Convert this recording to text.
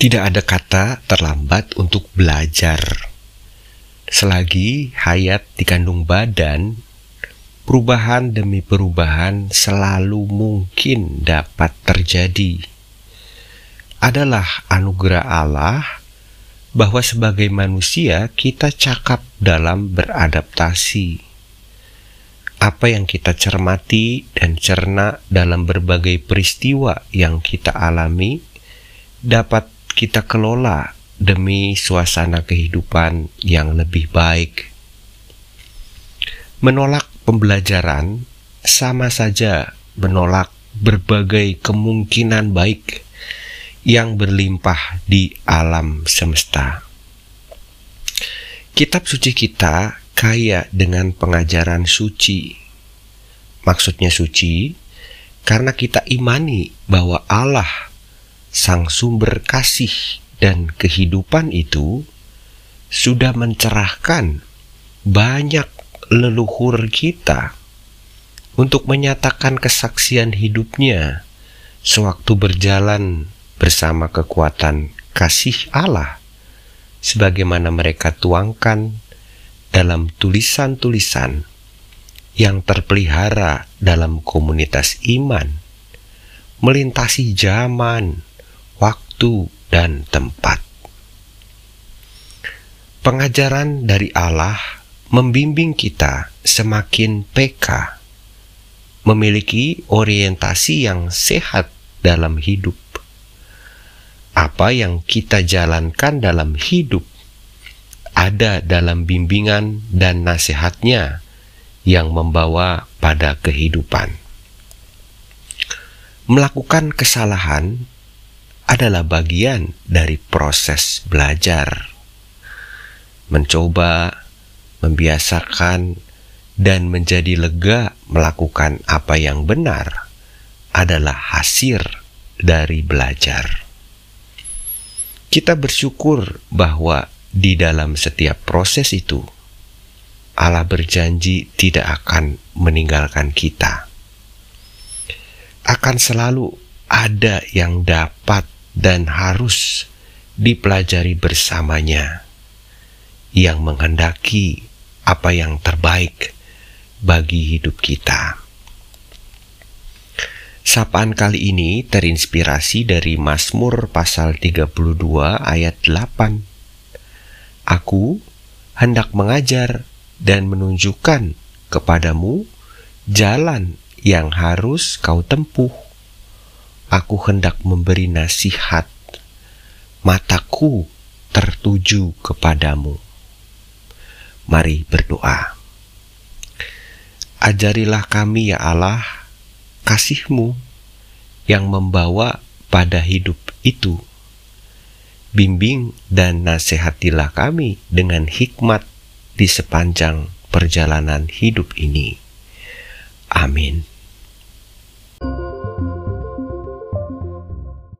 Tidak ada kata terlambat untuk belajar. Selagi hayat dikandung badan, perubahan demi perubahan selalu mungkin dapat terjadi. Adalah anugerah Allah bahwa sebagai manusia kita cakap dalam beradaptasi. Apa yang kita cermati dan cerna dalam berbagai peristiwa yang kita alami dapat kita kelola demi suasana kehidupan yang lebih baik. Menolak pembelajaran sama saja menolak berbagai kemungkinan baik yang berlimpah di alam semesta. Kitab suci kita kaya dengan pengajaran suci. Maksudnya suci karena kita imani bahwa Allah sang sumber kasih dan kehidupan itu sudah mencerahkan banyak leluhur kita untuk menyatakan kesaksian hidupnya sewaktu berjalan bersama kekuatan kasih Allah sebagaimana mereka tuangkan dalam tulisan-tulisan yang terpelihara dalam komunitas iman melintasi zaman waktu, dan tempat. Pengajaran dari Allah membimbing kita semakin peka, memiliki orientasi yang sehat dalam hidup. Apa yang kita jalankan dalam hidup ada dalam bimbingan dan nasihatnya yang membawa pada kehidupan. Melakukan kesalahan adalah bagian dari proses belajar. Mencoba, membiasakan, dan menjadi lega melakukan apa yang benar adalah hasil dari belajar. Kita bersyukur bahwa di dalam setiap proses itu, Allah berjanji tidak akan meninggalkan kita. Akan selalu ada yang dapat dan harus dipelajari bersamanya yang menghendaki apa yang terbaik bagi hidup kita. Sapaan kali ini terinspirasi dari Mazmur pasal 32 ayat 8. Aku hendak mengajar dan menunjukkan kepadamu jalan yang harus kau tempuh aku hendak memberi nasihat, mataku tertuju kepadamu. Mari berdoa. Ajarilah kami ya Allah kasihmu yang membawa pada hidup itu. Bimbing dan nasihatilah kami dengan hikmat di sepanjang perjalanan hidup ini. Amin.